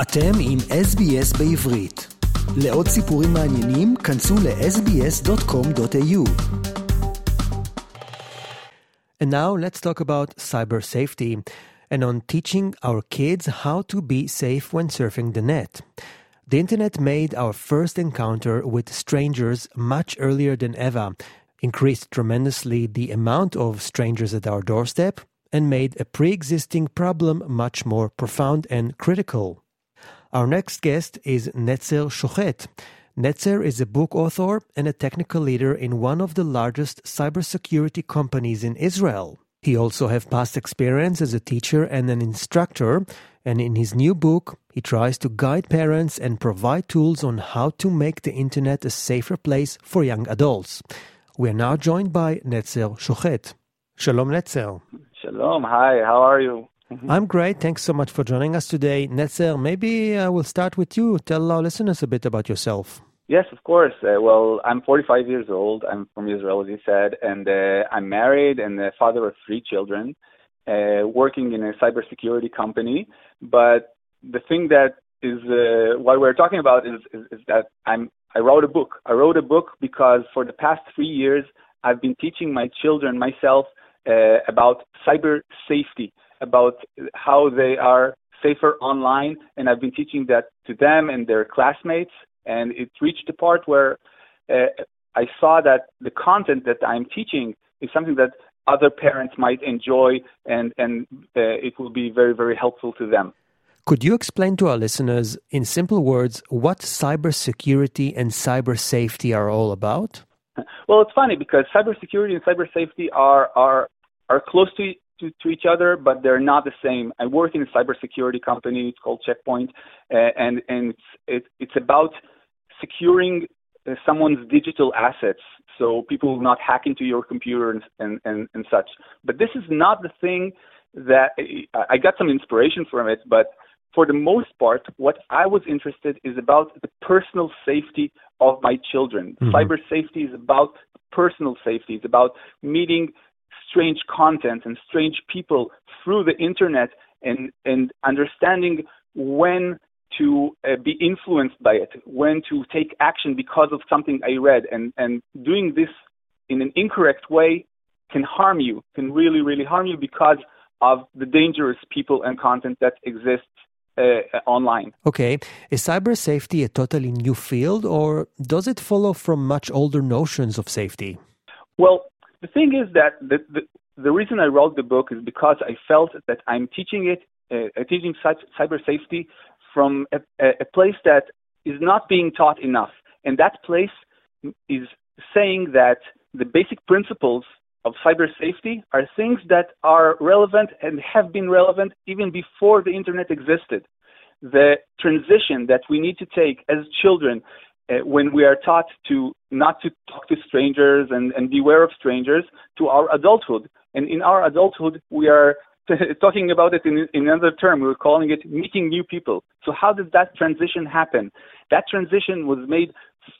אתם עם SBS בעברית. לעוד סיפורים מעניינים, כנסו ל-sbs.com.au. And now let's talk about cyber safety and on teaching our kids how to be safe when surfing the net. The internet made our first encounter with strangers much earlier than ever, increased tremendously the amount of strangers at our doorstep, and made a pre existing problem much more profound and critical. Our next guest is Netzer Shohet. Netzer is a book author and a technical leader in one of the largest cybersecurity companies in Israel. He also has past experience as a teacher and an instructor, and in his new book, he tries to guide parents and provide tools on how to make the internet a safer place for young adults. We are now joined by Netzer Shohet. Shalom, Netzer. Shalom. Hi, how are you? I'm great. Thanks so much for joining us today. Netzer, maybe I will start with you. Tell our listeners a bit about yourself. Yes, of course. Uh, well, I'm 45 years old. I'm from Israel, as you said, and uh, I'm married and the father of three children, uh, working in a cybersecurity company. But the thing that is uh, what we're talking about is, is, is that I'm I wrote a book. I wrote a book because for the past three years I've been teaching my children myself uh, about cyber safety, about how they are safer online, and I've been teaching that to them and their classmates. And it reached the part where uh, I saw that the content that I'm teaching is something that other parents might enjoy, and and uh, it will be very very helpful to them. Could you explain to our listeners, in simple words, what cybersecurity and cyber safety are all about? Well, it's funny because cybersecurity and cyber safety are are are close to, to, to each other, but they're not the same. I work in a cybersecurity company. It's called Check Point, uh, and and it's it, it's about securing uh, someone's digital assets, so people will not hack into your computer and, and and and such. But this is not the thing that I got some inspiration from it, but for the most part, what I was interested is about the personal safety of my children. Mhm. Cyber safety is about personal safety. It's about meeting strange content and strange people through the internet and and understanding when to uh, be influenced by it, when to take action because of something I read, and and doing this in an incorrect way can harm you, can really really harm you because of the dangerous people and content that exists uh, online. Okay, is cyber safety a totally new field, or does it follow from much older notions of safety? Well, the thing is that the, the, the reason I wrote the book is because I felt that I'm teaching it, uh, teaching cy- cyber safety from a, a, place that is not being taught enough. And that place is saying that the basic principles of cyber safety are things that are relevant and have been relevant even before the internet existed. The transition that we need to take as children uh, when we are taught to not to talk to strangers and, and beware of strangers to our adulthood. And in our adulthood, we are talking about it in, in another term. We're calling it meeting new people. So how did that transition happen? That transition was made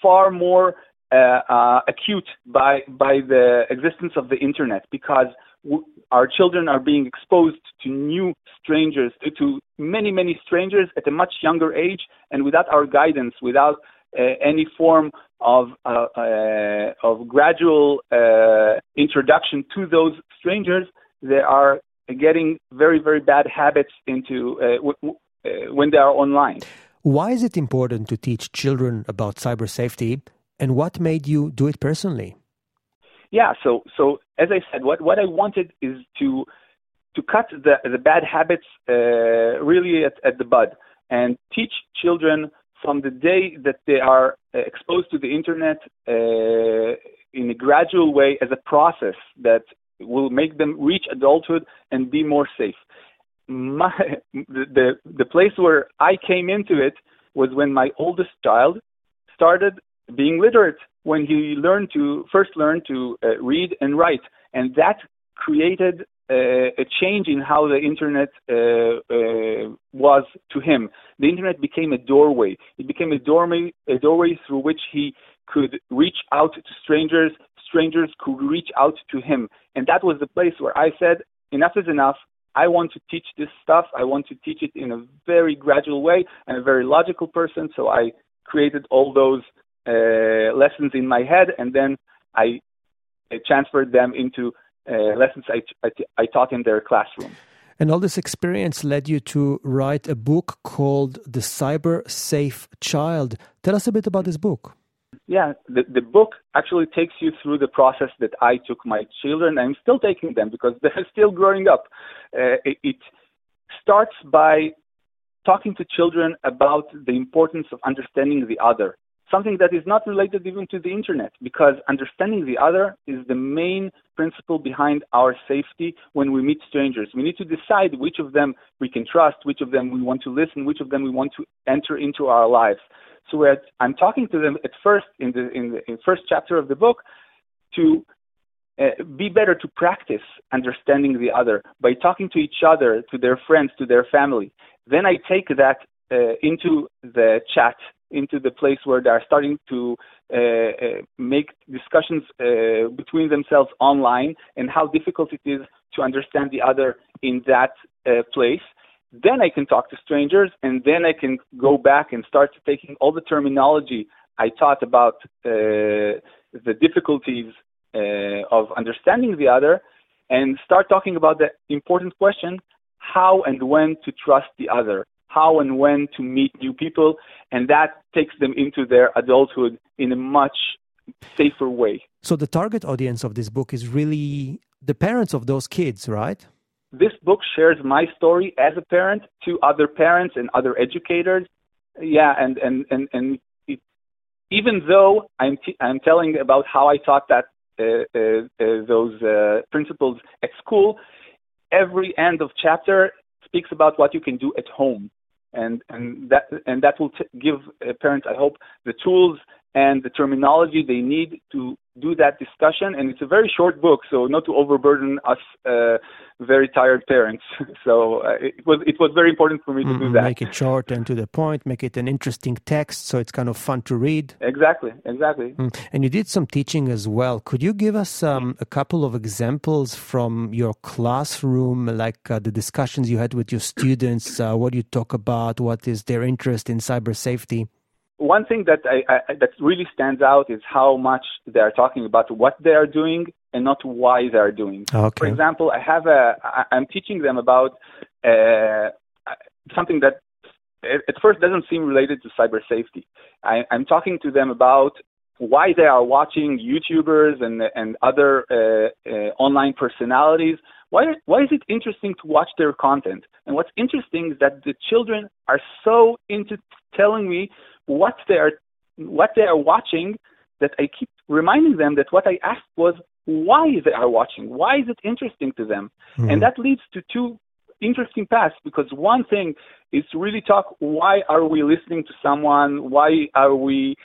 far more uh, uh, acute by by the existence of the internet because w- our children are being exposed to new strangers, to, to many many strangers at a much younger age, and without our guidance, without uh, any form of uh, uh, of gradual uh, introduction to those strangers, they are getting very very bad habits into uh, w- w- uh, when they are online. Why is it important to teach children about cyber safety, and what made you do it personally? Yeah, so so as I said, what what I wanted is to to cut the the bad habits uh, really at, at the bud and teach children from the day that they are uh, exposed to the internet uh, in a gradual way as a process that will make them reach adulthood and be more safe. My, the, the place where I came into it was when my oldest child started being literate when he learned to first learn to uh, read and write, and that created a change in how the internet uh, uh, was to him. The internet became a doorway. It became a doorway, a doorway through which he could reach out to strangers. Strangers could reach out to him, and that was the place where I said, "Enough is enough. I want to teach this stuff. I want to teach it in a very gradual way. I'm a very logical person, so I created all those uh, lessons in my head, and then I, I transferred them into uh, lessons I, I, I taught in their classroom. And all this experience led you to write a book called The Cyber Safe Child. Tell us a bit about this book. Yeah, the, the book actually takes you through the process that I took my children. I'm still taking them because they're still growing up. Uh, it, it starts by talking to children about the importance of understanding the other something that is not related even to the internet because understanding the other is the main principle behind our safety when we meet strangers. We need to decide which of them we can trust, which of them we want to listen, which of them we want to enter into our lives. So at, I'm talking to them at first in the in the in first chapter of the book to uh, be better to practice understanding the other by talking to each other, to their friends, to their family. Then I take that uh, into the chat into the place where they are starting to uh, uh, make discussions uh, between themselves online and how difficult it is to understand the other in that uh, place. Then I can talk to strangers, and then I can go back and start taking all the terminology I taught about uh, the difficulties uh, of understanding the other, and start talking about the important question: how and when to trust the other how and when to meet new people, and that takes them into their adulthood in a much safer way. So, the target audience of this book is really the parents of those kids, right? This book shares my story as a parent to other parents and other educators. Yeah, and and and and it, even though I'm t- I'm telling about how I taught that uh, uh, uh, those uh, principles at school, every end of chapter speaks about what you can do at home and and that and that will t- give uh, parents, I hope, the tools and the terminology they need to do that discussion. And it's a very short book, so not to overburden us uh, very tired parents. so uh, it was it was very important for me to mm-hmm. do that. Make it short and to the point. Make it an interesting text, so it's kind of fun to read. Exactly, exactly. Mm. And you did some teaching as well. Could you give us um, a couple of examples from your classroom, like uh, the discussions you had with your students? Uh, what you talk about? What is their interest in cyber safety? One thing that I, I, that really stands out is how much they are talking about what they are doing and not why they are doing. Okay. For example, I have a I, I'm teaching them about uh, something that at first doesn't seem related to cyber safety. I, I'm talking to them about why they are watching YouTubers and and other uh, uh, online personalities. Why why is it interesting to watch their content? And what's interesting is that the children are so into telling me what they are what they are watching that I keep reminding them that what I asked was why they are watching, why is it interesting to them, mm-hmm. and that leads to two interesting paths because one thing is to really talk why are we listening to someone, why are we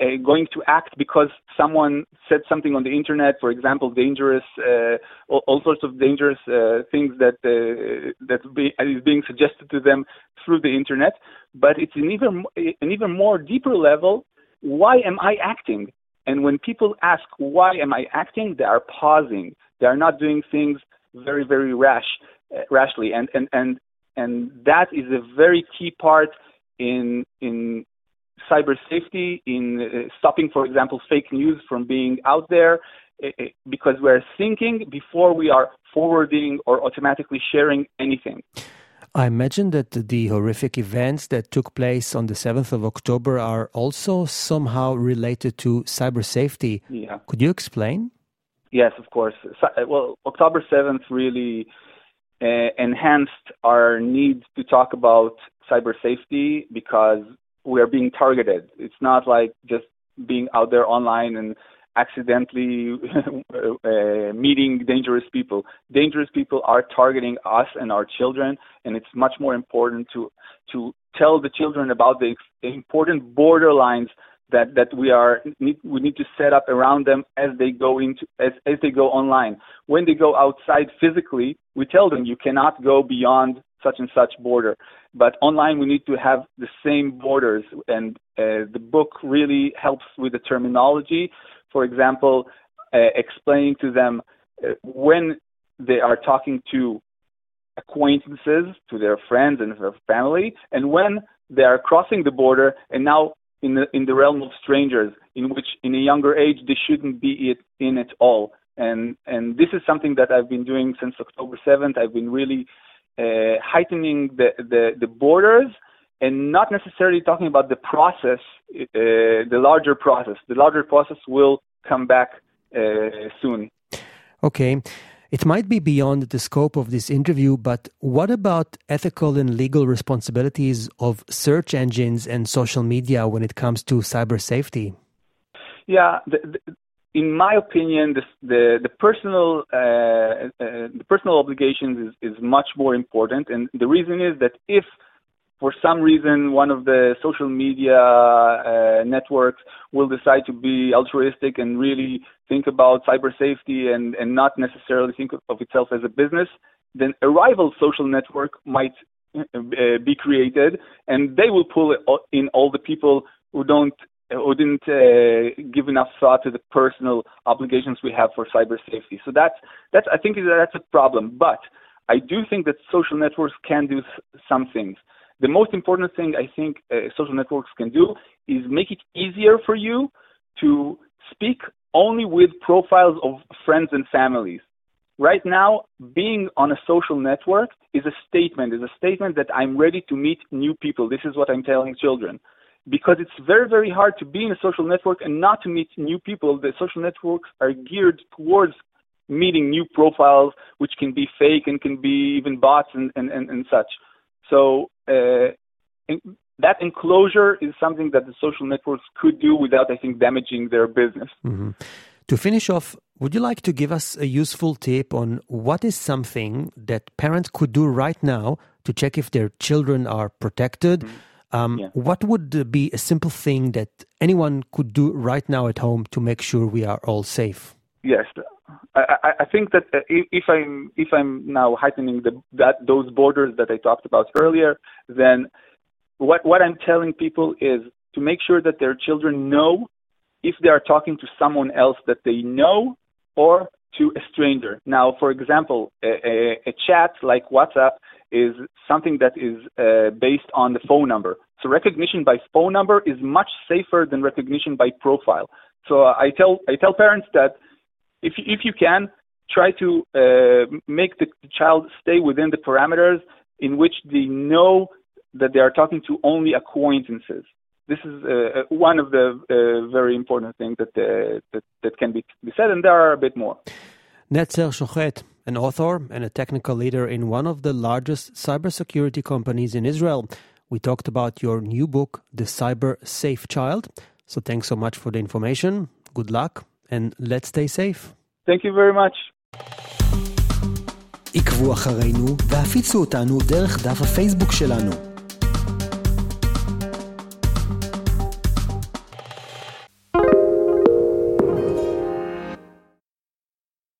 uh, going to act because someone said something on the internet, for example, dangerous, uh, all, all, sorts of dangerous uh, things that uh, that be, is being suggested to them through the internet. But it's an even an even more deeper level. Why am I acting? And when people ask why am I acting, they are pausing. They are not doing things very very rash, uh, rashly, and and and and that is a very key part in in cyber safety, in uh, stopping, for example, fake news from being out there, uh, uh, because we're thinking before we are forwarding or automatically sharing anything. I imagine that the horrific events that took place on the 7th of October are also somehow related to cyber safety. Yeah. Could you explain? Yes, of course. Well, October 7th really uh, enhanced our need to talk about cyber safety because we are being targeted. It's not like just being out there online and accidentally uh, meeting dangerous people. Dangerous people are targeting us and our children, and it's much more important to to tell the children about the important borderlines that that we are need, we need to set up around them as they go into as as they go online. When they go outside physically, we tell them you cannot go beyond such and such border. But online, we need to have the same borders, and uh, the book really helps with the terminology. For example, uh, explaining to them uh, when they are talking to acquaintances, to their friends and their family, and when they are crossing the border and now in the in the realm of strangers, in which in a younger age they shouldn't be it, in at all. And and this is something that I've been doing since October 7th. I've been really uh, heightening the, the the borders and not necessarily talking about the process, uh, the larger process. The larger process will come back uh, soon. Okay. It might be beyond the scope of this interview, but what about ethical and legal responsibilities of search engines and social media when it comes to cyber safety? Yeah, the, the, in my opinion, the the, the personal uh, uh, the personal obligations is, is much more important, and the reason is that if for some reason one of the social media uh, networks will decide to be altruistic and really think about cyber safety and, and not necessarily think of itself as a business, then a rival social network might uh, be created and they will pull in all the people who don't who didn't uh, give enough thought to the personal obligations we have for cyber safety. So that's that's I think that's a problem. But I do think that social networks can do some things. The most important thing I think uh, social networks can do is make it easier for you to speak only with profiles of friends and families. Right now, being on a social network is a statement, is a statement that I'm ready to meet new people. This is what I'm telling children. Because it's very, very hard to be in a social network and not to meet new people. The social networks are geared towards meeting new profiles, which can be fake and can be even bots and, and, and, and such. So uh, in, that enclosure is something that the social networks could do without, I think, damaging their business. Mm-hmm. To finish off, would you like to give us a useful tip on what is something that parents could do right now to check if their children are protected? Mm-hmm. Um, yeah. What would be a simple thing that anyone could do right now at home to make sure we are all safe? Yes, I, I think that uh, if I'm if I'm now heightening the, that those borders that I talked about earlier, then what what I'm telling people is to make sure that their children know if they are talking to someone else that they know or to a stranger. Now, for example, a, a, a chat like WhatsApp is something that is uh, based on the phone number. So recognition by phone number is much safer than recognition by profile. So I tell I tell parents that if you, if you can, try to uh, make the child stay within the parameters in which they know that they are talking to only acquaintances. This is uh, uh one of the uh, very important things that, uh, that, that can be, be said, and there are a bit more. Netzer Shohet, an author and a technical leader in one of the largest cybersecurity companies in Israel. We talked about your new book, The Cyber Safe Child. So thanks so much for the information. Good luck and let's stay safe. Thank you very much. עקבו אחרינו והפיצו אותנו דרך דף הפייסבוק שלנו.